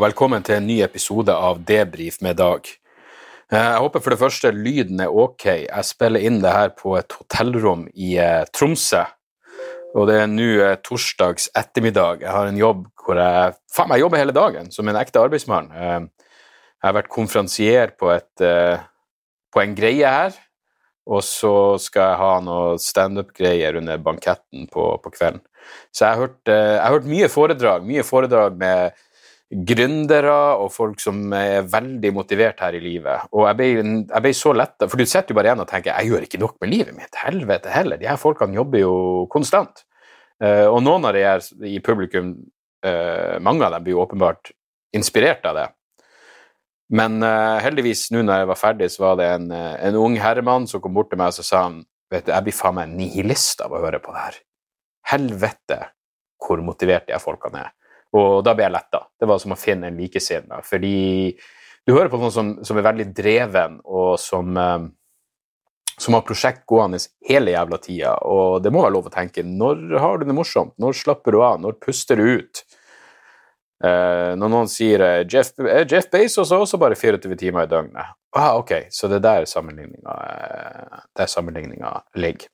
Og velkommen til en ny episode av Debrif med Dag. Eh, Jeg håper for det første lyden er ok. Jeg spiller inn det her på et hotellrom i eh, Tromsø. Og det er nå eh, torsdags ettermiddag. Jeg har en jobb hvor jeg faen meg jobber hele dagen, som en ekte arbeidsmann. Jeg har vært konferansier på, et, på en greie her, og så skal jeg ha noe standup-greier under banketten på, på kvelden. Så jeg har hørt, jeg har hørt mye foredrag, mye foredrag med gründere og folk som er veldig motivert her i livet. Og jeg ble, jeg ble så letta, for du sitter jo bare igjen og tenker jeg gjør ikke nok med livet mitt. Helvete heller. De her folkene jobber jo konstant. Uh, og noen av de her i publikum, uh, mange av dem blir jo åpenbart inspirert av det. Men uh, heldigvis, nå når jeg var ferdig, så var det en, en ung herremann som kom bort til meg og så sa han, vet du, jeg blir faen meg nihilist av å høre på det her. Helvete hvor motivert de folkene er. Og da ble jeg letta. Det var som å finne en likesinnet. Fordi du hører på noen som, som er veldig dreven, og som, eh, som har prosjekt gående hele jævla tida. Og det må være lov å tenke når har du det morsomt? Når slapper du av? Når puster du ut? Eh, når noen sier eh, Jeff, Jeff Bezos har også bare 24 timer i døgnet. Ah, ok, så det er der sammenligninga, eh, ligger.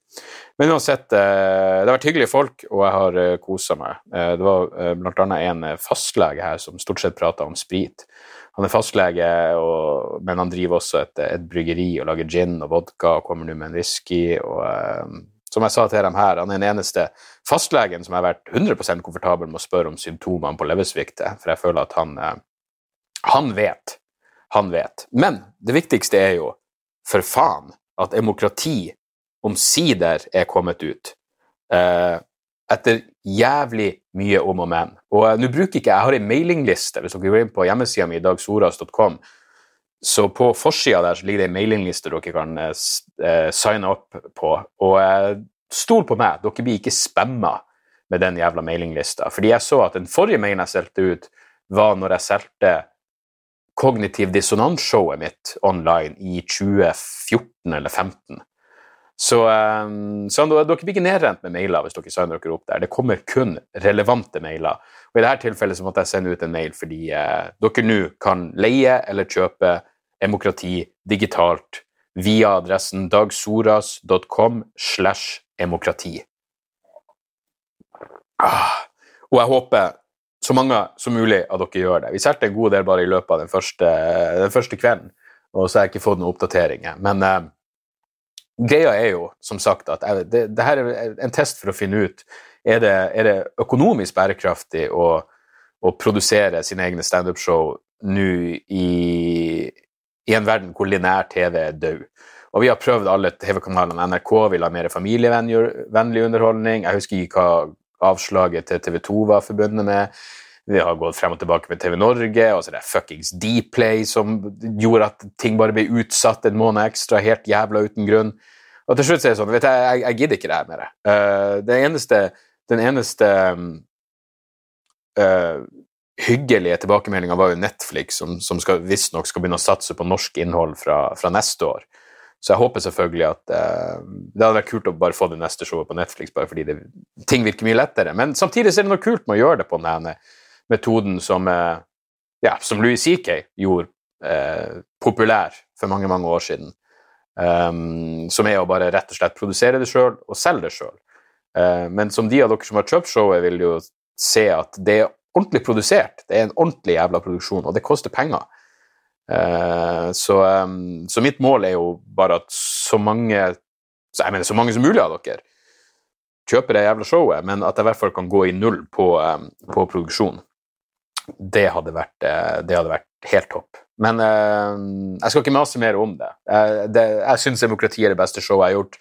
Men uansett, eh, det har vært hyggelige folk, og jeg har uh, kosa meg. Eh, det var bl.a. en eh, fastlege her som stort sett prata om sprit. Han er fastlege, og, men han driver også et, et bryggeri og lager gin og vodka og kommer nå med en whisky. og eh, Som jeg sa til dem her, han er den eneste fastlegen som har vært 100 komfortabel med å spørre om symptomene på leversvikte, for jeg føler at han, eh, han vet. Han vet. Men det viktigste er jo, for faen, at demokrati omsider er kommet ut. Eh, etter jævlig mye om og men. Og eh, nå bruker ikke jeg har en mailingliste. Hvis dere går inn på hjemmesida mi, dagsoras.com, så på forsida der så ligger det en mailingliste dere kan eh, eh, signe opp på. Og eh, stol på meg, dere blir ikke spamma med den jævla mailinglista. Fordi jeg så at den forrige mailen jeg solgte ut, var når jeg solgte Kognitiv dissonans-showet mitt online i 2014 eller 2015. Så, eh, så dere blir ikke nedrent med mailer hvis dere signer dere opp der. Det kommer kun relevante mailer. Og I dette tilfellet så måtte jeg sende ut en mail fordi eh, dere nå kan leie eller kjøpe demokrati digitalt via adressen dagsoras.com slash demokrati. Ah, og jeg håper så mange som mulig av dere gjør det. Vi solgte en god del bare i løpet av den første, den første kvelden, og så har jeg ikke fått noen oppdateringer. Men eh, greia er jo, som sagt, at jeg, det, det her er en test for å finne ut er det, er det økonomisk bærekraftig å, å produsere sine egne standup-show nå i, i en verden hvor lineær TV er død. Og vi har prøvd alle TV-kanalene. NRK vil ha mer familievennlig underholdning. Jeg husker ikke hva avslaget til TV 2 var forbundet med. Vi har gått frem og tilbake med TV Norge, og så er det fuckings Dplay som gjorde at ting bare ble utsatt en måned ekstra, helt jævla uten grunn. Og til slutt er det sånn, vet du, jeg, jeg gidder ikke det her mer. Uh, det eneste, den eneste uh, hyggelige tilbakemeldinga var jo Netflix, som, som skal, visstnok skal begynne å satse på norsk innhold fra, fra neste år. Så jeg håper selvfølgelig at uh, Det hadde vært kult å bare få det neste showet på Netflix, bare fordi det, ting virker mye lettere. Men samtidig så er det noe kult med å gjøre det på denne metoden som, uh, ja, som Louis C.K. gjorde uh, populær for mange, mange år siden. Um, som er å bare rett og slett produsere det sjøl og selge det sjøl. men som de av dere som har kjøpt showet, vil jo se at det er ordentlig produsert. Det er en ordentlig jævla produksjon, og det koster penger. Eh, så, så mitt mål er jo bare at så mange så jeg mener så mange som mulig av dere kjøper det jævla showet, men at jeg i hvert fall kan gå i null på, på produksjon. Det hadde, vært, uh, det hadde vært helt topp. Men jeg skal ikke mase mer om det. Det jeg syns demokrati er det beste showet jeg har gjort.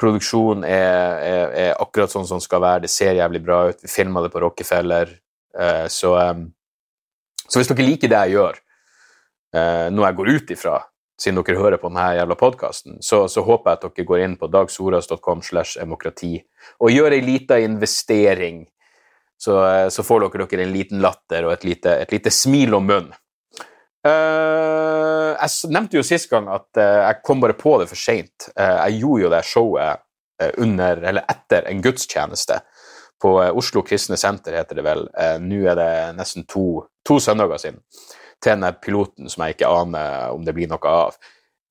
Produksjonen er, er, er, akkurat sånn som skal være. Det ser jævlig bra ut. Vi filma det på Rockefeller. så, um, så hvis dere liker det jeg gjør, noe jeg går ut ifra siden dere hører på denne jævla podkasten, så, så, håper jeg at dere går inn på dagsoras.com slash demokrati og gjør ei lita investering. Så, så, får dere dere en liten latter og et lite, et lite smil om munnen. Uh, jeg nevnte jo sist gang at uh, jeg kom bare på det for seint. Uh, jeg gjorde jo det showet under, eller etter en gudstjeneste på Oslo Kristne Senter, heter det vel. Nå er det nesten to, to søndager siden til denne piloten som jeg ikke aner om det blir noe av.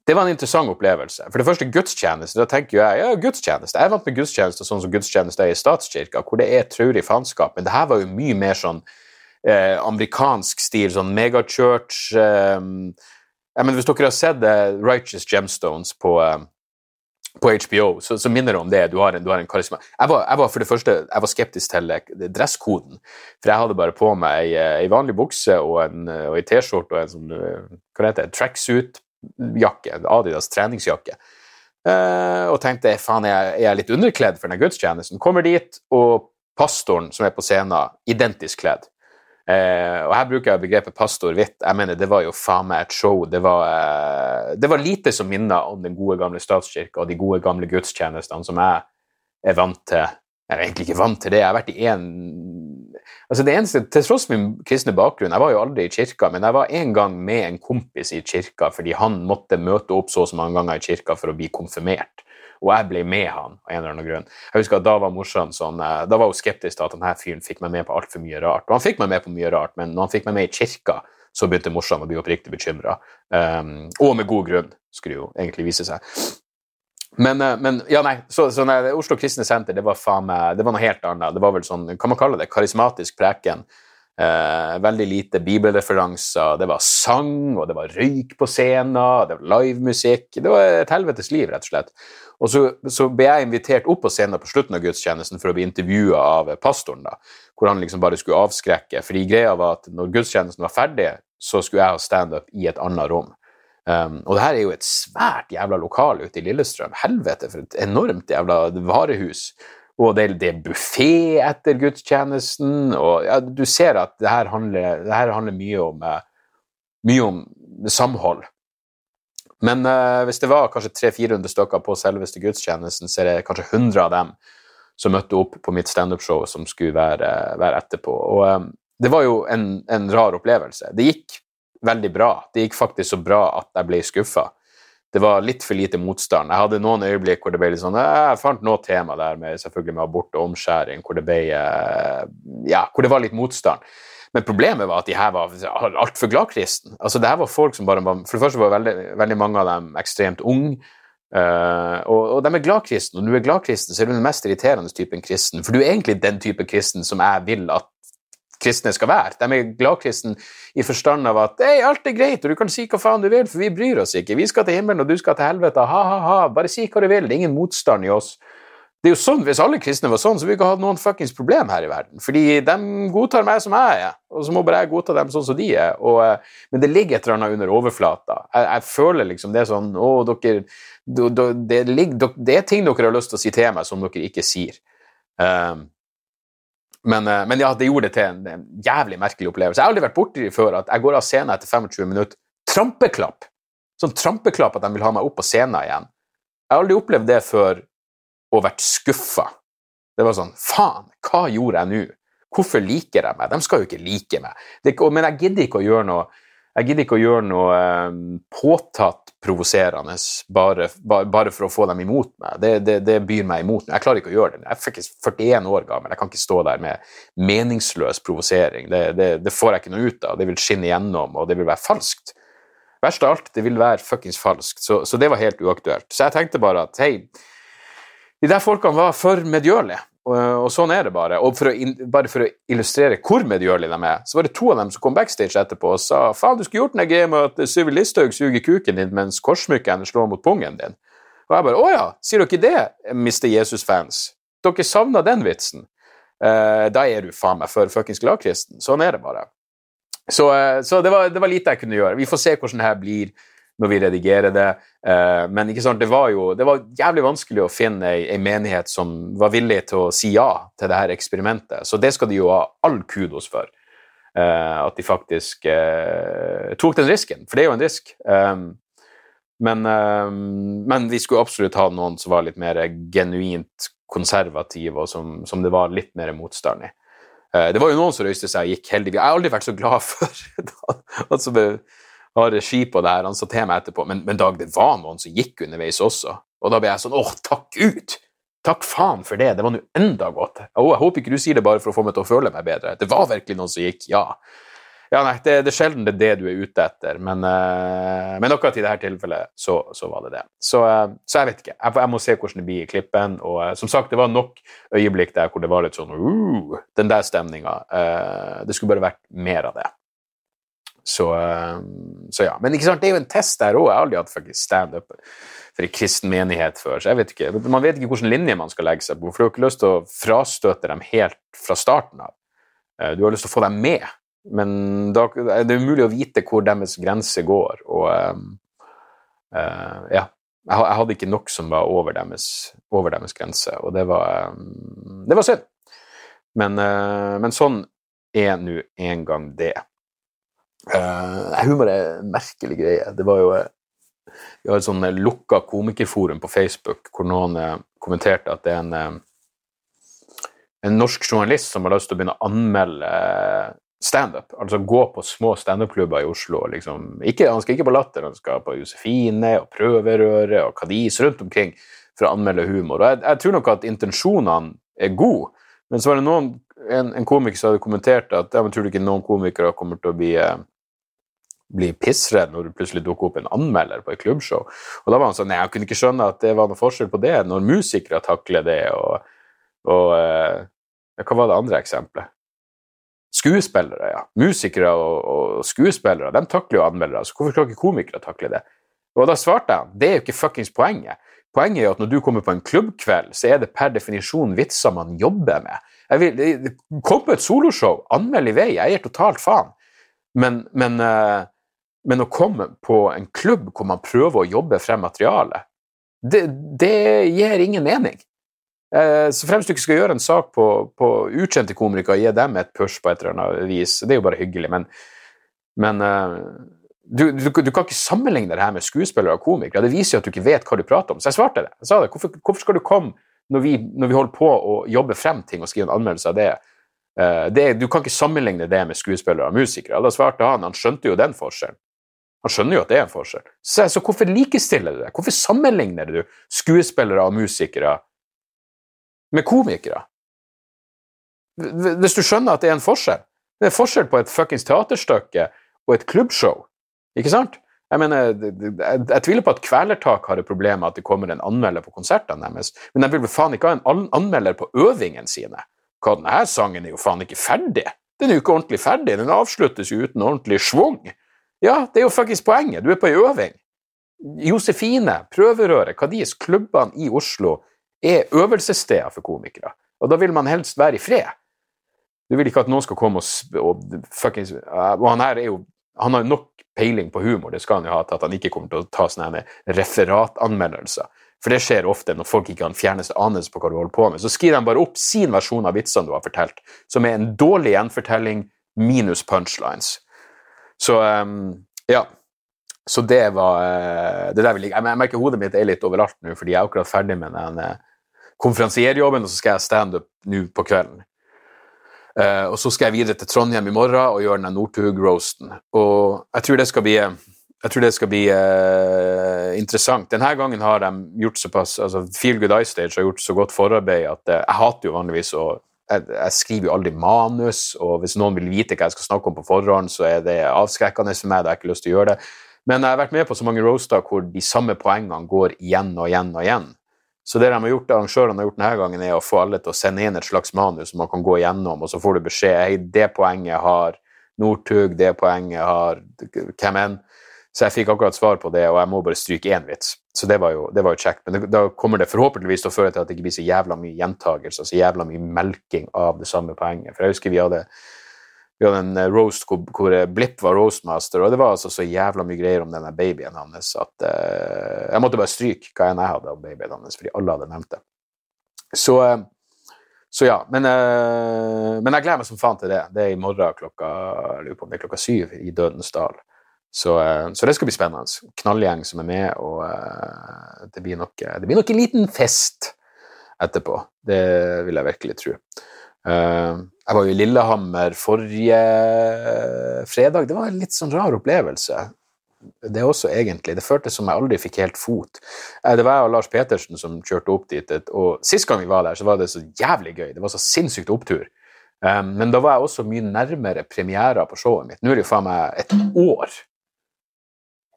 Det var en interessant opplevelse. For det første, gudstjeneste. Da tenker jeg ja, gudstjeneste. Jeg er vant med gudstjeneste sånn som gudstjeneste er i statskirka, hvor det er traurig faenskap, men det her var jo mye mer sånn eh, amerikansk stil, sånn megachurch eh, jeg mener, Hvis dere har sett eh, Righteous Gemstones på uh, på HBO, så, så, minner det om det. Du har en, du har en karisma. Jeg var, jeg var, for det første jeg var skeptisk til dresskoden. For jeg hadde bare på meg ei, ei vanlig bukse og en, og T-skjorte og en sånn hva heter det, tracksuit-jakke, Adidas treningsjakke. Uh, og tenkte faen, er jeg, er litt underkledd for denne gudstjenesten? Kommer dit, og pastoren som er på scenen, identisk kledd. Eh, og her bruker jeg begrepet pastor hvitt. Jeg mener, det var jo faen meg et show. Det var, eh, det var lite som minner om den gode, gamle statskirka og de gode, gamle gudstjenestene som jeg er vant til. Jeg er egentlig ikke vant til det. Jeg har vært i én altså det eneste, Til tross min kristne bakgrunn, jeg var jo aldri i kirka, men jeg var en gang med en kompis i kirka fordi han måtte møte opp så og så mange ganger i kirka for å bli konfirmert. Og jeg ble med han av en eller annen grunn. Jeg husker at Da var morsan sånn, eh, da var hun skeptisk til at denne fyren fikk meg med på altfor mye rart. Og han fikk meg med på mye rart, men når han fikk meg med i kirka, så begynte morsan å bli oppriktig bekymra. Um, ehm, og med god grunn, skulle jo egentlig vise seg. Men, eh, men ja, nei, så, så nei, Oslo Kristne Senter det var, faen meg, det var noe helt annet. Det var vel sånn, kan man kalle det, karismatisk preken. Eh, veldig lite bibelreferanser. Det var sang, og det var røyk på scenen, det var livemusikk. Det var et helvetes liv, rett og slett. Og så, så, ble jeg invitert opp på scenen på slutten av gudstjenesten for å bli intervjua av pastoren, da, hvor han liksom bare skulle avskrekke. Fordi greia var at når gudstjenesten var ferdig, så skulle jeg ha standup i et annet rom. Um, og det her er jo et svært jævla lokal ute i Lillestrøm. Helvete, for et enormt jævla varehus. Og det, det er buffé etter gudstjenesten, og ja, du ser at det her handler, det her handler mye om, uh, mye om samhold. Men uh, hvis det var kanskje 300-400 stykker på selveste gudstjenesten, så er det kanskje 100 av dem som møtte opp på mitt standup-show som skulle være, være etterpå. Og um, det var jo en, en, rar opplevelse. Det gikk veldig bra. Det gikk faktisk så bra at jeg ble skuffa. Det var litt for lite motstand. Jeg hadde noen øyeblikk hvor det ble litt sånn Jeg fant noe tema der med, selvfølgelig med abort og omskjæring, hvor det ble uh, Ja, hvor det var litt motstand. Men problemet var at de her var altfor gladkristne. Altså, det her var folk som bare var For det første var veldig, veldig mange av dem ekstremt unge. Uh, og, og, de er gladkristne, og når du er gladkristen, så er du den mest irriterende typen kristen. For du er egentlig den type kristen som jeg vil at kristne skal være. De er gladkristne i forstand av at hey, alt er greit, og du kan si hva faen du vil, for vi bryr oss ikke. Vi skal til himmelen, og du skal til helvete. Ha-ha-ha. Bare si hva du vil. Det er ingen motstand i oss. Det er jo sånn, Hvis alle kristne var sånn, så ville vi ikke hatt noen fuckings problem her i verden. Fordi de godtar meg som jeg er, og så må bare jeg godta dem sånn som de er. Og, eh, men det ligger et eller annet under overflata. Jeg, jeg føler liksom det er sånn Å, dere do, do, det, ligger, det, er ting dere har lyst til å si til meg som dere ikke sier. Um, men, eh, men, ja, det gjorde det til en, jævlig merkelig opplevelse. Jeg har aldri vært borti før at jeg går av scenen etter 25 minutter. Trampeklapp! Sånn trampeklapp at de vil ha meg opp på scenen igjen. Jeg har aldri opplevd det før og vært skuffa. Det var sånn Faen, hva gjorde jeg nå? Hvorfor liker jeg meg? De skal jo ikke like meg. Det, men jeg gidder ikke å gjøre noe jeg gidder ikke å gjøre noe um, påtatt provoserende bare, bare, for å få dem imot meg. Det, det, det, byr meg imot. Jeg klarer ikke å gjøre det. Jeg er faktisk 41 år gammel. Jeg kan ikke stå der med meningsløs provosering. Det, det, får jeg ikke noe ut av. Det vil skinne igjennom, og det vil være falskt. Verst av alt, det vil være fuckings falskt. Så, så det var helt uaktuelt. Så jeg tenkte bare at hei, de der folkene var for medgjørlige. Og, og, sånn er det bare. Og for å, bare for å illustrere hvor medgjørlige de er, så var det to av dem som kom backstage etterpå og sa faen, du skulle gjort noe med at Syvi Listhaug suger kuken din mens korsmykken slår mot pungen din. Og jeg bare å ja, sier dere det, Mr. Jesus-fans? dere savna den vitsen, eh, da er du faen meg for fuckings gladkristen. Sånn er det bare. Så, eh, så det, var, det, var, lite jeg kunne gjøre. Vi får se hvordan det her blir når vi redigerer det. Eh, men det var jo det var jævlig vanskelig å finne ei, ei menighet som var villig til å si ja til det her eksperimentet. Så det skal de jo ha all kudos for. Eh, at de faktisk eh, tok den risken, for det er jo en risk. Men, men, vi skulle absolutt ha noen som var litt mer genuint konservative, og som, som det var litt mer motstand i. Det var jo noen som røyste seg og gikk heldig. Jeg har aldri vært så glad for at som har regi på det her. Han sa til meg etterpå men, men Dag, det var noen som gikk underveis også. Og da ble jeg sånn åh, takk Gud! Takk faen for det! Det var nå enda godt. Og jeg håper ikke du sier det bare for å få meg til å føle meg bedre. Det var virkelig noen som gikk, ja. Ja, nei, det, det, er sjelden det er det du er ute etter, men, uh, men akkurat i dette tilfellet så, så var det det. Så, uh, så, jeg vet ikke. Jeg, jeg, må se hvordan det blir i klippen. Og uh, som sagt, det var nok øyeblikk der hvor det var litt sånn Den der stemninga. det skulle bare vært mer av det. Så, så, ja. Men ikke sant, det er jo en test der òg. Jeg har aldri hatt standup for en kristen menighet før. Så jeg vet ikke. Man vet ikke hvilken linje man skal legge seg på. For du har ikke lyst til å frastøte dem helt fra starten av. Du har lyst til å få dem med men da, det er umulig å vite hvor deres grense går. Og uh, ja, jeg, hadde ikke nok som var over deres, over deres grense, og det var, det var synd. Men, uh, men, sånn er nå en gang det. Uh, humor er en merkelig greie. Det var jo Vi har et sånn lukka komikerforum på Facebook hvor noen kommenterte at det er en en norsk journalist som har lyst til å begynne å anmelde standup. Altså gå på små standup-klubber i Oslo. Liksom. Ikke, han skal ikke på Latter, han skal på Josefine og Prøverøret og Kadis rundt omkring for å anmelde humor. Og jeg, jeg tror nok at intensjonene er gode, men så var det noen, en, en komiker som hadde kommentert at jeg tror ikke noen komikere kommer til å bli eh, bli pissredd når det plutselig dukker opp en anmelder på et klubbshow. Og da var han sånn Nei, jeg kunne ikke skjønne at det var noe forskjell på det, når musikere takler det, og, og eh, Hva var det andre eksempelet? Skuespillere, ja. Musikere og, og skuespillere de takler jo anmeldere, så hvorfor skal ikke komikere takle det? Og da svarte jeg det er jo ikke fuckings poenget. Poenget er at når du kommer på en klubbkveld, så er det per definisjon vitser man jobber med. Vil, kom på et soloshow, anmeld i vei, jeg gir totalt faen. Men, men, eh, men, å komme på en klubb hvor man prøver å jobbe frem materiale, det, det gir ingen mening. Eh, så fremst du ikke skal gjøre en sak på, på utkjente komikere og gi dem et push på et eller annet vis, det er jo bare hyggelig, men, men uh, du, du, du, kan ikke sammenligne det her med skuespillere og komikere. Det viser jo at du ikke vet hva du prater om. Så jeg svarte det. Jeg sa det. Hvorfor, hvorfor skal du komme når vi, når vi, holder på å jobbe frem ting og skrive en anmeldelse av det? Uh, det? Du kan ikke sammenligne det med skuespillere og musikere. Da svarte han han skjønte jo den forskjellen. Han skjønner jo at det er en forskjell. Så, så hvorfor likestiller du det? Hvorfor sammenligner du skuespillere og musikere med komikere. Hvis du skjønner at det er en forskjell. Det er forskjell på et fuckings teaterstykke og et klubbshow. Ikke sant? Jeg mener, jeg, jeg tviler på at Kvelertak har et problem med at det kommer en anmelder på konsertene deres, men jeg vil vel faen ikke ha en anmelder på øvingene sine. Hva, denne sangen er jo faen ikke ferdig. Den er jo ikke ordentlig ferdig, den avsluttes jo uten ordentlig schwung. Ja, det er jo faktisk poenget, du er på ei øving. Josefine, Prøverøret, Kadis, klubbene i Oslo er øvelsessteder for komikere. Og da vil man helst være i fred. Du vil ikke at noen skal komme og, og fuckings Og han her er jo Han har nok peiling på humor, det skal han jo ha, til at han ikke kommer til å ta sånne referatanmeldelser. For det skjer ofte når folk ikke har en fjerneste anelse på hva du holder på med. Så skriver de bare opp sin versjon av vitsene du har fortalt, som er en dårlig gjenfortelling minus punchlines. Så um, ja. Så det var eh, det der vi jeg, jeg merker hodet mitt er litt overalt nå, fordi jeg er akkurat ferdig med den eh, konferansierjobben, og så skal jeg standup nå på kvelden. Uh, og så skal jeg videre til Trondheim i morgen og gjøre den Northug-roasten. Og jeg tror det skal bli, det skal bli uh, interessant. Denne gangen har de gjort såpass altså Feel Good Ice Stage har gjort så godt forarbeid at uh, jeg hater jo vanligvis å jeg, jeg, skriver jo aldri manus, og hvis noen vil vite hva jeg skal snakke om på forhånd, så er det avskrekkende for meg. Da har jeg ikke lyst til å gjøre det. Men jeg har vært med på så mange roaster hvor de samme poengene går igjen og igjen og igjen. Så det de har gjort, arrangørene har gjort denne gangen, er å få alle til å sende inn et slags manus som man kan gå igjennom, og så får du beskjed hei, det poenget har Northug, det poenget har hvem enn. Så jeg fikk akkurat svar på det, og jeg må bare stryke én vits. Så det var jo, det var jo kjekt. Men da kommer det forhåpentligvis til å føre til at det ikke blir så jævla mye gjentagelser, så jævla mye melking av det samme poenget. For jeg husker vi hadde, vi hadde en eh, roast hvor, hvor Blipp var roastmaster, og det var altså så jævla mye greier om denne babyen hans at uh, jeg måtte bare stryke hva enn jeg hadde om babyen hans, fordi alle hadde nevnt det. Så, uh, så ja, men, uh, men, jeg gleder meg som faen til det. Det er i morgen klokka, jeg lurer på om det er klokka syv i Dødens dal. Så, så, det skal bli spennende. Knallgjeng som er med, og det blir, nok, det blir nok en liten fest etterpå. Det vil jeg virkelig tro. Jeg var jo i Lillehammer forrige fredag. Det var en litt sånn rar opplevelse det også, egentlig. Det føltes som jeg aldri fikk helt fot. Eh, det var jeg og Lars Petersen som kjørte opp dit, og sist gang vi var der, så var det så jævlig gøy. Det var så sinnssykt opptur. Um, men da var jeg også mye nærmere premiera på showet mitt. Nå er det jo faen meg et år.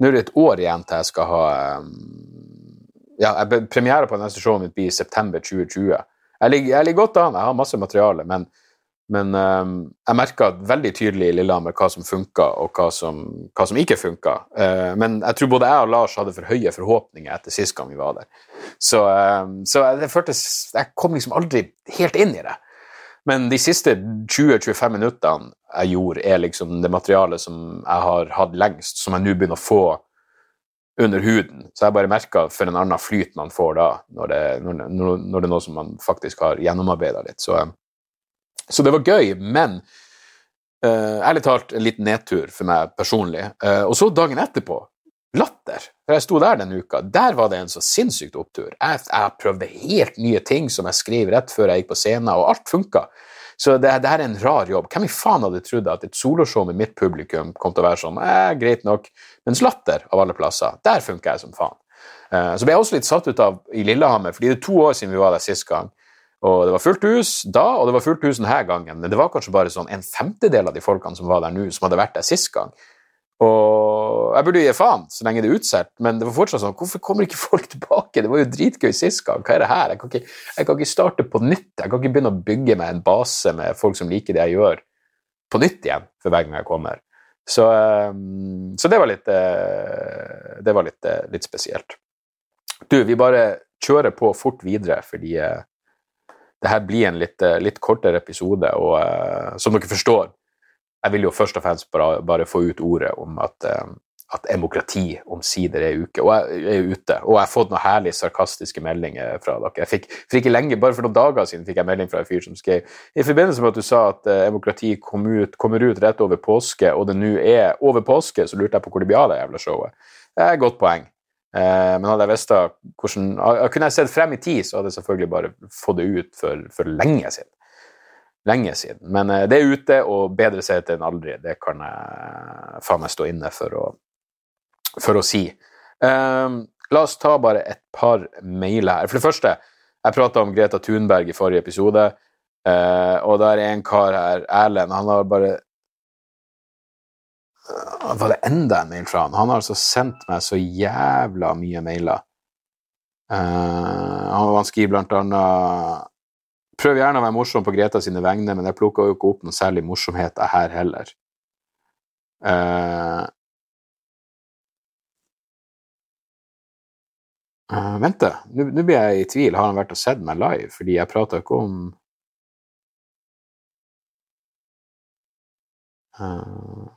Nå er det et år igjen til jeg skal ha um, Ja, premiera på neste showet mitt blir i september 2020. Jeg ligger, jeg ligger godt an, jeg har masse materiale, men men um, jeg merka veldig tydelig i Lillehammer hva som funka, og hva som, hva som ikke funka. Uh, men jeg tror både jeg og Lars hadde for høye forhåpninger etter sist gang vi var der. Så, um, så det føltes Jeg kom liksom aldri helt inn i det. Men de siste 20-25 minuttene jeg gjorde, er liksom det materialet som jeg har hatt lengst, som jeg nå begynner å få under huden. Så jeg bare merka for en annen flyt man får da, når det, når, når det er noe som man faktisk har gjennomarbeida litt. Så um, så det var gøy, men uh, ærlig talt en liten nedtur for meg personlig. Uh, og så dagen etterpå latter. For jeg sto der den uka. Der var det en så sinnssykt opptur. Jeg, jeg prøvde helt nye ting som jeg skrev rett før jeg gikk på scenen, og alt funka. Så det, det, her er en rar jobb. Hvem i faen hadde trodd at et soloshow med mitt publikum kom til å være sånn eh, greit nok, mens Latter, av alle plasser, der funker jeg som faen. Uh, så ble jeg også litt satt ut av i Lillehammer, fordi det er to år siden vi var der sist gang. Og det var fullt hus da, og det var fullt hus denne gangen, men det var kanskje bare sånn en femtedel av de folkene som var der nå, som hadde vært der sist gang. Og jeg burde gi faen så lenge det er utsolgt, men det var fortsatt sånn Hvorfor kommer ikke folk tilbake? Det var jo dritgøy sist gang. Hva er det her? Jeg kan, ikke, jeg kan, ikke, starte på nytt. Jeg kan ikke begynne å bygge meg en base med folk som liker det jeg gjør, på nytt igjen for hver gang jeg kommer. Så, ehm, så det var litt eh, Det var litt, eh, litt spesielt. Du, vi bare kjører på fort videre, fordi det her blir en litt, eh, litt kortere episode, og uh, som dere forstår, jeg vil jo først og fremst bare, bare få ut ordet om at, uh, at demokrati omsider er, uke, og jeg, er ute. Og jeg har fått noen herlig sarkastiske meldinger fra dere. Jeg fikk, for ikke lenge, Bare for noen dager siden fikk jeg melding fra en fyr som skrev i forbindelse med at du sa at uh, demokrati kom ut, kommer ut rett over påske, og det nå er over påske, så lurte jeg på hvor det blir av det jævla showet. Det er et godt poeng. Eh, men hadde jeg visst hvordan Kunne jeg sett frem i tid, så hadde jeg selvfølgelig bare fått det ut for, for lenge siden. Lenge siden. Men eh, det er ute, og bedre sent enn aldri. Det kan jeg faen meg stå inne for å, for å si. Um, la oss ta bare et par mailer her. For det første, jeg prata om Greta Thunberg i forrige episode, uh, og der er en kar her, Erlend, han har bare var det enda en mail fra han? Han har altså sendt meg så jævla mye mailer. Uh, han skriver blant annet Prøv gjerne å være morsom på Greta sine vegne, men jeg plukka jo ikke opp noe særlig morsomhet her heller. Uh, uh, vent, da. Nå blir jeg i tvil. Har han vært og sett meg live? Fordi jeg prata ikke om uh,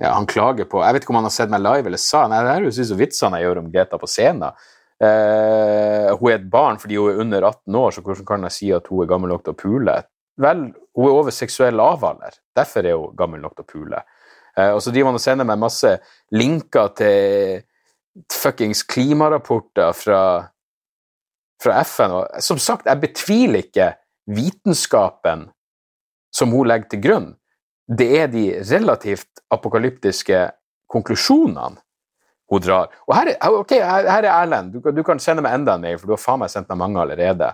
ja, han klager på Jeg vet ikke om han har sett meg live eller sa Nei, det er jo så vitsene jeg gjør om Greta på scenen. Uh, hun er et barn fordi hun er under 18 år, så hvordan kan jeg si at hun er gammel nok til å pule? Vel, hun er over seksuell lavalder. Derfor er hun gammel nok til å pule. Uh, og så driver han og sender meg masse linker til fuckings klimarapporter fra, fra FN. Og som sagt, jeg betviler ikke vitenskapen som hun legger til grunn det er de relativt apokalyptiske konklusjonene hun drar. Og her, er, okay, her er Erlend. Du, du, kan sende meg enda en mail, for du har faen meg sendt meg mange allerede.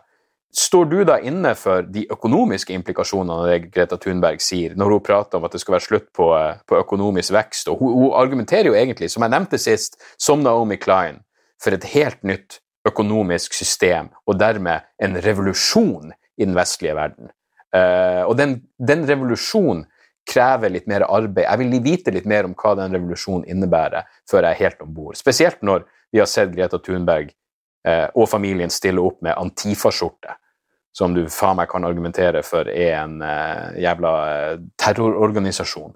Står du da inne for de økonomiske implikasjonene av det Greta Thunberg sier, når hun prater om at det skal være slutt på, på økonomisk vekst? Og hun, hun, argumenterer jo egentlig, som jeg nevnte sist, som Naomi Klein, for et helt nytt økonomisk system, og dermed en revolusjon i den vestlige verden. Uh, og den, den revolusjonen krever litt mer arbeid. Jeg vil vite litt mer om hva den revolusjonen innebærer, før jeg er helt om bord. Spesielt når vi har sett Greta Thunberg eh, og familien stille opp med Antifa-skjorte, som du faen meg kan argumentere for er en eh, jævla eh, terrororganisasjon.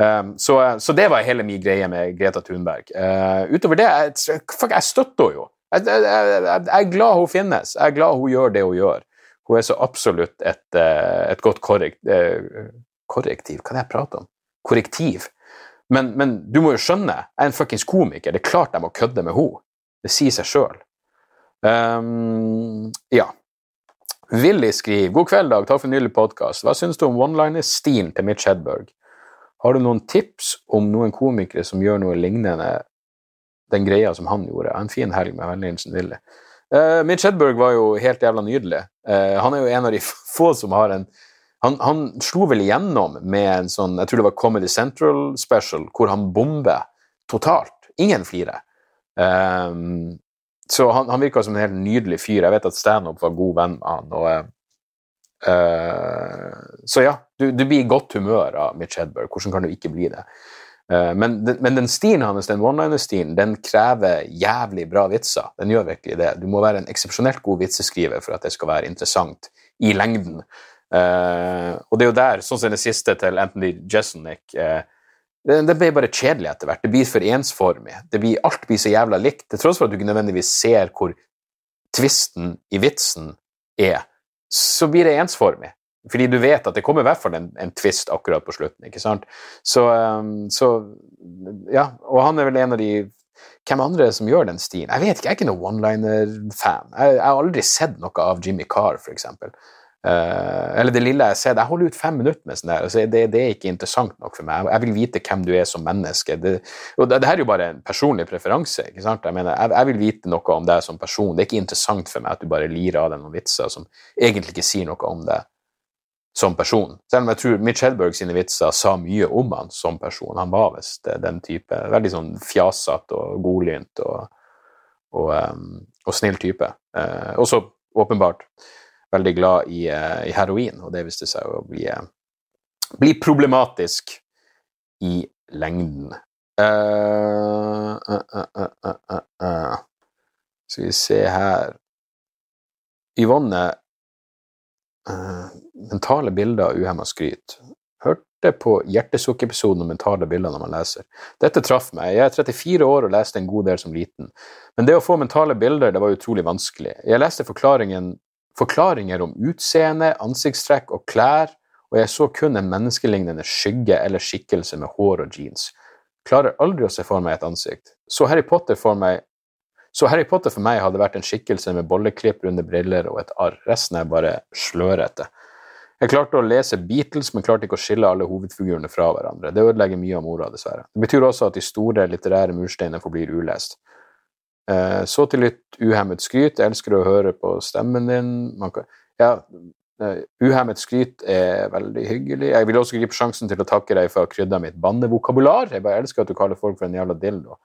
Um, så, så, det var hele min greie med Greta Thunberg. Uh, utover det, jeg, fuck, jeg støtter henne jo. Jeg, jeg, jeg, er glad hun finnes. Jeg er glad hun gjør det hun gjør. Hun er så absolutt et, eh, et godt korrekt, korrektiv Hva er det jeg prater om? Korrektiv. Men, men, du må jo skjønne, jeg er en fuckings komiker. Det er klart jeg må kødde med henne. Det sier seg sjøl. Um, ja. Willy skriver God kveld, Dag. Takk for en nylig podkast. Hva syns du om one-liner-stilen til Mitch Hedberg? Har du noen tips om noen komikere som gjør noe lignende den greia som han gjorde? En fin helg med Vennligsen Willy. Uh, Mitch Hedberg var jo helt jævla nydelig. Uh, han er jo en av de få som har en han, han, slo vel igjennom med en sånn Jeg tror det var Comedy Central Special, hvor han bomber totalt. Ingen flirer. Um, så han, han virka som en helt nydelig fyr. Jeg vet at standup var god venn med han. og Uh, så ja, du, du, blir i godt humør av Mitch Hedberg. Hvordan kan du ikke bli det? Uh, men, den, men, den stilen hans, den one-liner-stilen, den krever jævlig bra vitser. Den gjør virkelig det. Du må være en eksepsjonelt god vitseskriver for at det skal være interessant i lengden. Uh, og det er jo der, sånn som det siste til Anthony Jeselnik det, det blir bare kjedelig etter hvert. Det blir for ensformig. Det blir, alt blir så jævla likt, til tross for at du ikke nødvendigvis ser hvor tvisten i vitsen er så blir det ensformig. Fordi du vet at det kommer i hvert fall en, en tvist akkurat på slutten. ikke sant? Så, um, så, Ja, og han er vel en av de Hvem andre som gjør den stien? Jeg vet ikke, jeg er ikke noen one-liner-fan. Jeg, jeg, har aldri sett noe av Jimmy Carr, f.eks. Uh, eller det lille jeg ser, jeg holder ut fem minutter med sånn der. Altså, det, det, er ikke interessant nok for meg. Jeg vil vite hvem du er som menneske. Det, og det, det her er jo bare en personlig preferanse. ikke sant? Jeg, mener, jeg, jeg, vil vite noe om deg som person. Det er ikke interessant for meg at du bare lirer av deg noen vitser som egentlig ikke sier noe om deg som person. Selv om jeg tror Mitch Hedberg sine vitser sa mye om han som person. Han var visst den type. Veldig sånn fjasete og godlynt og, og, um, og, snill type. Uh, også åpenbart veldig glad i, uh, i heroin, og det viste seg å bli, uh, bli problematisk i lengden. Uh, Skal vi se her Yvonne Mentale bilder av uhemma skryt. Hørte på Hjertesukk-episoden om mentale bilder når man leser. Dette traff meg. Jeg er 34 år og leste en god del som liten. Men det å få mentale bilder det var utrolig vanskelig. Jeg leste forklaringen forklaringer om utseende, ansiktstrekk og klær, og jeg så kun en menneskelignende skygge eller skikkelse med hår og jeans. Klarer aldri å se for meg et ansikt. Så Harry Potter for meg så Harry Potter for meg hadde vært en skikkelse med bolleklipp, runde briller og et arr. Resten er bare slørete. Jeg klarte å lese Beatles, men klarte ikke å skille alle hovedfigurene fra hverandre. Det ødelegger mye av mora, dessverre. Det betyr også at de store litterære mursteinene forblir ulest. Eh, så til litt uhemmet skryt. Jeg elsker å høre på stemmen din. Kan, ja, uh, uhemmet skryt er veldig hyggelig. Jeg vil også gripe sjansen til å takke deg for å ha krydra mitt bannevokabular. Jeg bare elsker at du kaller folk for en jævla dildo.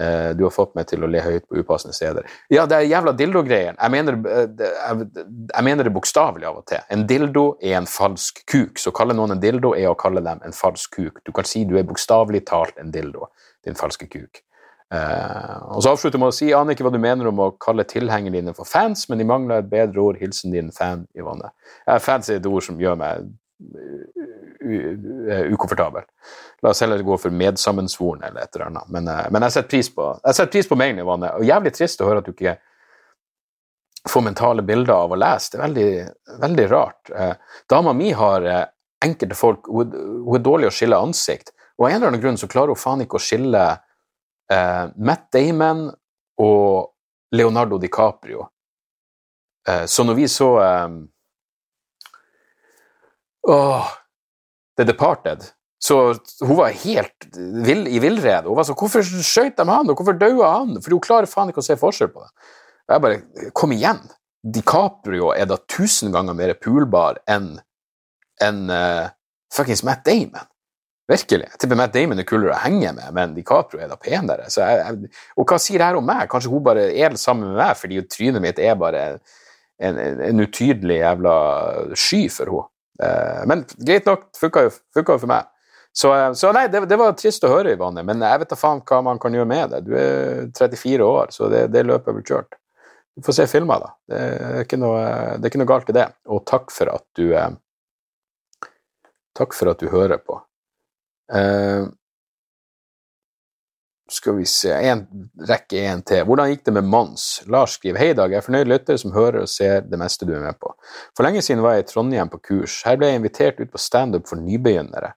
Uh, du har fått meg til å le høyt på upassende steder. Ja, det er jævla dildo-greien. Jeg mener, jeg, jeg mener det bokstavelig av og til. En dildo er en falsk kuk. Så å kalle noen en dildo er å kalle dem en falsk kuk. Du kan si du er bokstavelig talt en dildo, din falske kuk. Uh, og så avslutter jeg med å si aner ikke hva du mener om å kalle tilhengerne dine for fans, men de mangler et bedre ord. Hilsen din fan, Yvonne. Ja, fans er et ord som gjør meg ukomfortabel. La oss heller gå for medsammensvoren eller et eller annet. Men, uh, men jeg setter pris på jeg setter pris på mailen, Yvonne. Og jævlig trist å høre at du ikke får mentale bilder av å lese. Det er veldig, veldig rart. Uh, dama mi har enkelte folk hun er dårlig å skille ansikt, og av en eller annen grunn så klarer hun faen ikke å skille eh, Matt Damon og Leonardo DiCaprio. Eh, så når vi så eh, åh, The Departed så Hun var helt vill, i villrede. Hun var så, 'Hvorfor skjøt de han, og hvorfor daua han?' For hun klarer faen ikke å se forskjell på det. Og jeg bare Kom igjen! DiCaprio er da tusen ganger mer poolbar enn en, uh, fuckings Matt Damon. Virkelig. Jeg tipper Matt Damon er kulere å henge med, men DiCaprio er da penere. Jeg, jeg, og hva sier det her om meg? Kanskje hun bare er sammen med meg fordi trynet mitt er bare en, en, en utydelig jævla sky for henne. Eh, men greit nok, funka jo, jo for meg. Så, eh, så nei, det, det, var trist å høre, Ivane, men jeg vet da faen hva man kan gjøre med det. Du er 34 år, så det, det løpet er vel kjørt. Du får se filmer, da. Det er, ikke noe, det er ikke noe galt i det. Og takk for at du eh, Takk for at du hører på. Uh, skal vi se en, Rekke én til. Hvordan gikk det med Mons? Lars skriver Hei, Dag. Jeg er fornøyd lytter som hører og ser det meste du er med på. For lenge siden var jeg i Trondheim på kurs. Her ble jeg invitert ut på standup for nybegynnere.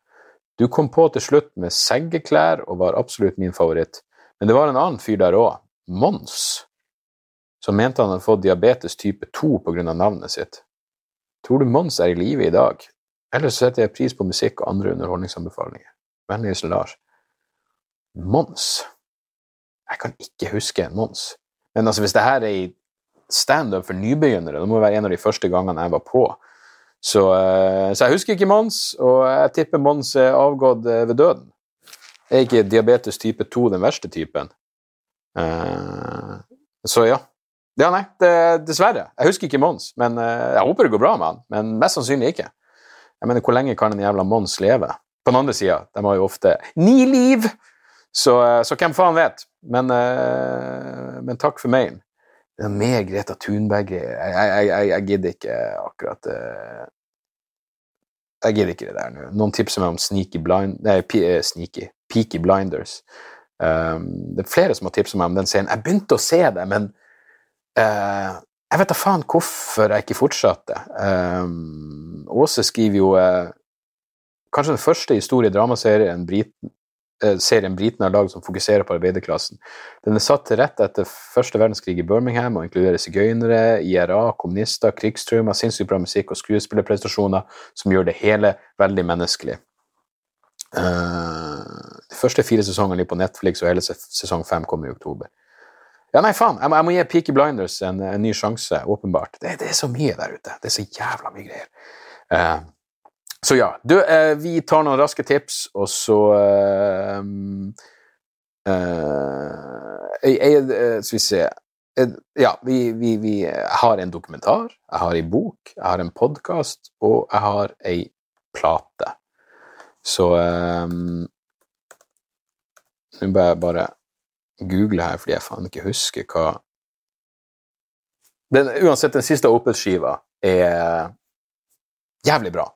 Du kom på til slutt med seggeklær og var absolutt min favoritt. Men det var en annen fyr der òg. Mons. Som mente han hadde fått diabetes type 2 pga. navnet sitt. Tror du Mons er i live i dag? Ellers setter jeg pris på musikk og andre underholdningsanbefalinger. Vennlig hilsen Lars. Mons? Jeg kan ikke huske en Mons. Men altså, hvis det her er i standup for nybegynnere, det må være en av de første gangene jeg var på. Så, eh, så jeg husker ikke Mons, og jeg tipper Mons er avgått eh, ved døden. Er ikke diabetes type 2 den verste typen? Uh, så ja. Ja, nei, det, dessverre. Jeg husker ikke Mons, men jeg håper det går bra med han. Men mest sannsynlig ikke. Jeg mener, hvor lenge kan en jævla Mons leve? På den andre sida, de har jo ofte ni liv! Så, eh, så, hvem faen vet? Men, uh, men takk for mailen. Mer Greta Thunberg jeg, jeg, jeg, jeg, gidder ikke akkurat uh, Jeg gidder ikke det der nå. Noen tipser meg om Sneaky Blind... Nei, Sneaky. Peaky Blinders. Um, det er flere som har tipset meg om den serien. Jeg begynte å se det, men uh, jeg vet da faen hvorfor jeg ikke fortsatte. Um, Åse skriver jo kanskje den første historiedramaserien briten Eh, serien Britene har lagd som fokuserer på arbeiderklassen. Den er satt til rette etter første verdenskrig i Birmingham og inkluderer sigøynere, IRA, kommunister, krigstraumer, sinnssykt bra musikk og skuespillerprestasjoner som gjør det hele veldig menneskelig. Uh, de første fire sesongene ligger på Netflix, og hele sesong fem kommer i oktober. Ja, nei, faen, jeg må, jeg må gi Peaky Blinders en, en, ny sjanse, åpenbart. Det, det, er så mye der ute. Det er så jævla mye greier. Uh, så ja, du, eh, vi tar noen raske tips, og så eh, eh, jeg, Skal vi se eh, Ja, vi, vi, vi har en dokumentar, jeg har ei bok, jeg har en podkast, og jeg har ei plate. Så um, Nå bør jeg bare google her, fordi jeg faen ikke husker hva den, Uansett, den siste Opus-skiva er jævlig bra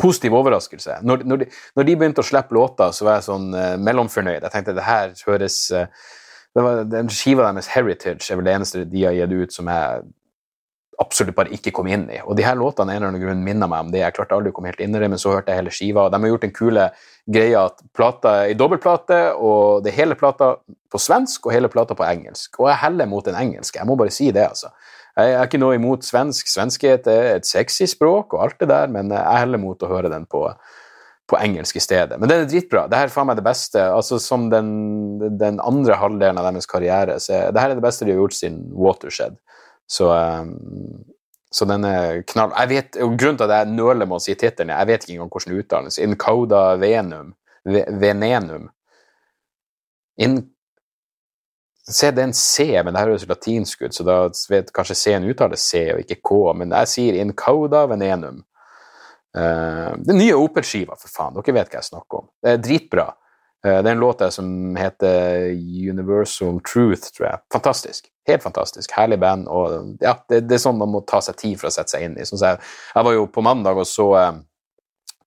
positiv overraskelse. Når, når, de, når, de, begynte å slippe låter, så var jeg sånn uh, mellomfornøyd. Jeg tenkte det her høres uh, det var, Den skiva deres, Heritage, er vel det eneste de har gitt ut som jeg absolutt bare ikke kom inn i. Og de her låtene en eller annen grunn minner meg om det. Jeg klarte aldri å komme helt inn i det, men så hørte jeg hele skiva. De har gjort den kule greia at plata er i dobbeltplate, og det hele plata på svensk og hele plata på engelsk. Og jeg heller mot den engelske. Jeg må bare si det, altså. Jeg er ikke noe imot svensk. Svenskhet er et sexy språk og alt det der, men jeg heller mot å høre den på, på engelsk i stedet. Men den er dritbra. Det her er faen meg det beste. Altså Som den, den andre halvdelen av deres karriere. Så det her er det beste de har gjort siden Watershed. Så, um, så den er knall... Jeg vet, Grunnen til at jeg nøler med å si tittelen, jeg vet ikke engang hvordan det uttales. Incauda venum. Venenum. In Se, det er en C, men det her høres latinsk ut, så da vet kanskje C-en uttaler C og ikke K. Men jeg sier in cauda venenum. Uh, den nye Opel-skiva, for faen. Dere vet hva jeg snakker om. Det er dritbra. Uh, det er en låt der som heter Universal Truth, tror jeg. Fantastisk. Helt fantastisk. Herlig band. Og ja, det, det, er sånn man må ta seg tid for å sette seg inn i. Sånn jeg, jeg, var jo på mandag og så uh,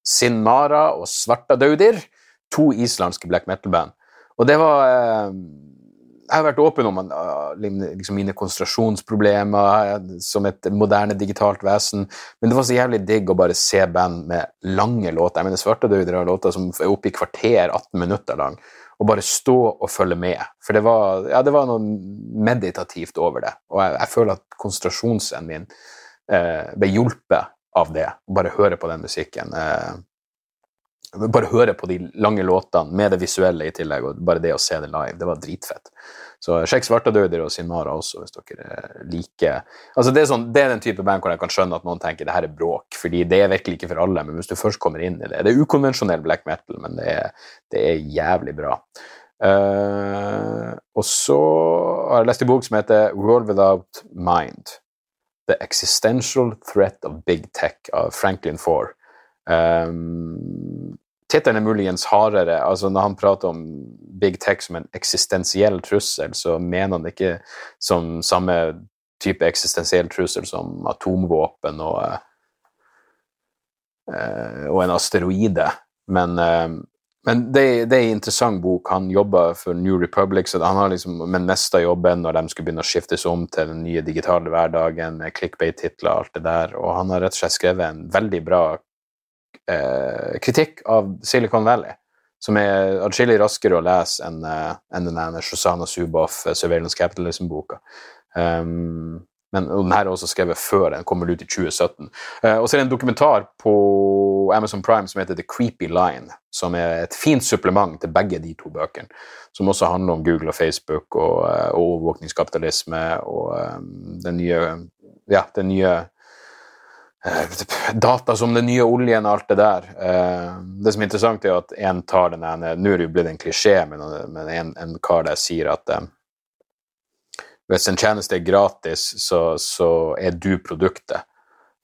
Sinmara og Svartadaudir, to islandske black metal-band. Og det var jeg har vært åpen om uh, liksom mine konsentrasjonsproblemer uh, som et moderne digitalt vesen, men det var så jævlig digg å bare se band med lange låter. Jeg mener Svartedauder har låter som er oppe i kvarter, 18 minutter lang, og bare stå og følge med. For det var, ja, det var noe meditativt over det, og jeg, jeg føler at konsentrasjonsevnen min eh, ble hjulpet av det, å bare høre på den musikken. Eh, bare høre på de lange låtene med det visuelle i tillegg, og bare det å se det live, det var dritfett. Så sjekk Svartadauder og Sinmara også, hvis dere liker Altså, det er, sånn, det er den type band hvor jeg kan skjønne at noen tenker det her er bråk, fordi det er virkelig ikke for alle, men hvis du først kommer inn i det Det er ukonvensjonell black metal, men det er, det er jævlig bra. Uh, og så har jeg lest en bok som heter World Without Mind. The Existential Threat of Big Tech av Franklin Four. Um, Tittelen er muligens hardere. altså Når han prater om big tech som en eksistensiell trussel, så mener han ikke som samme type eksistensiell trussel som atomvåpen og, uh, og en asteroide. Men, uh, men det, det, er en interessant bok. Han jobber for New Republic, så han har liksom, men neste jobben når de skulle begynne å skiftes om til den nye digitale hverdagen med clickbait-titler og alt det der. Og han har rett og slett skrevet en veldig bra uh, kritikk av Silicon Valley som er atskillig raskere å lese enn uh, en den Shoshana Zuboff Surveillance Capitalism-boka. Um, men den her er også skrevet før den kommer ut i 2017. Uh, og så er det en dokumentar på Amazon Prime som heter The Creepy Line, som er et fint supplement til begge de to bøkene. Som også handler om Google og Facebook og, og overvåkningskapitalisme og um, den nye, ja, den nye data som den nye oljen og alt det der. det som er interessant, er at en tar den ene Nå er det jo blitt en klisjé, men, en, en, kar der sier at hvis en tjeneste er gratis, så, så er du produktet.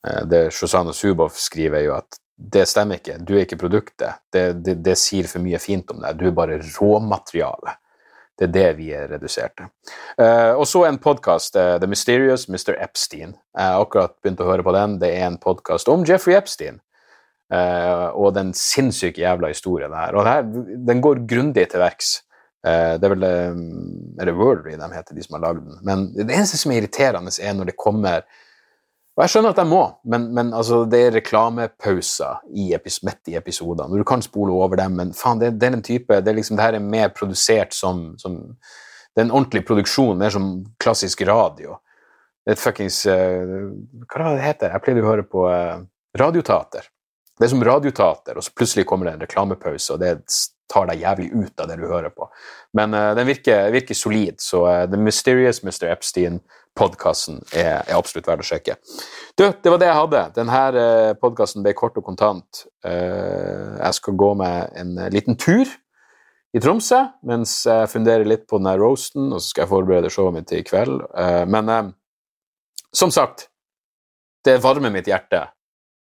Eh, det Shoshana Zuboff skriver, jo at det stemmer ikke. Du er ikke produktet. Det, det, det sier for mye fint om deg. Du er bare råmateriale. Det er det vi er redusert til. Uh, og så en podkast, uh, The Mysterious Mr. Epstein. Jeg har akkurat begynt å høre på den. Det er en podkast om Jeffrey Epstein. Uh, og den sinnssyke jævla historien her. Og her, den går grundig til verks. Det er vel er det Worldly de heter, de som har lagd den. Men det eneste som er irriterende, er når det kommer og Jeg skjønner at jeg må, men, men altså, det er reklamepauser i midt i episodene. Du kan spole over dem, men faen, det, det er en type det er liksom, det her er mer produsert som, som Det er en ordentlig produksjon, mer som klassisk radio. Det er et fuckings uh, Hva det heter? Jeg pleide å høre på uh, radioteater. Det er som radioteater, og så plutselig kommer det en reklamepause, og det tar deg jævlig ut av det du hører på. Men uh, den virker, virker, solid, så uh, The Mysterious Mr. Epstein-podkasten er, er, absolutt verdt å sjekke. Du, det var det jeg hadde. Denne eh, podkasten ble kort og kontant. Uh, jeg skal gå med en liten tur i Tromsø mens jeg funderer litt på denne roasten, og så skal jeg forberede showet mitt i kveld. men som sagt, det varmer mitt hjerte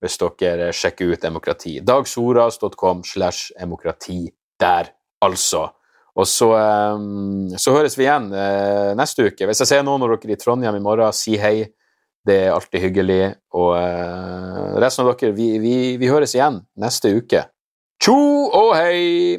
hvis dere sjekker ut demokrati. Dagsoras.com slash demokrati der, altså. Og så, um, så, høres vi igjen uh, neste uke. Hvis jeg ser noen av dere i Trondheim i morgen, si hei. Det er alltid hyggelig. Og uh, resten av dere, vi, vi, vi høres igjen neste uke. Tjo og hei!